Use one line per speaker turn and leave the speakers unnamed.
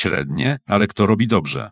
średnie, ale kto robi dobrze?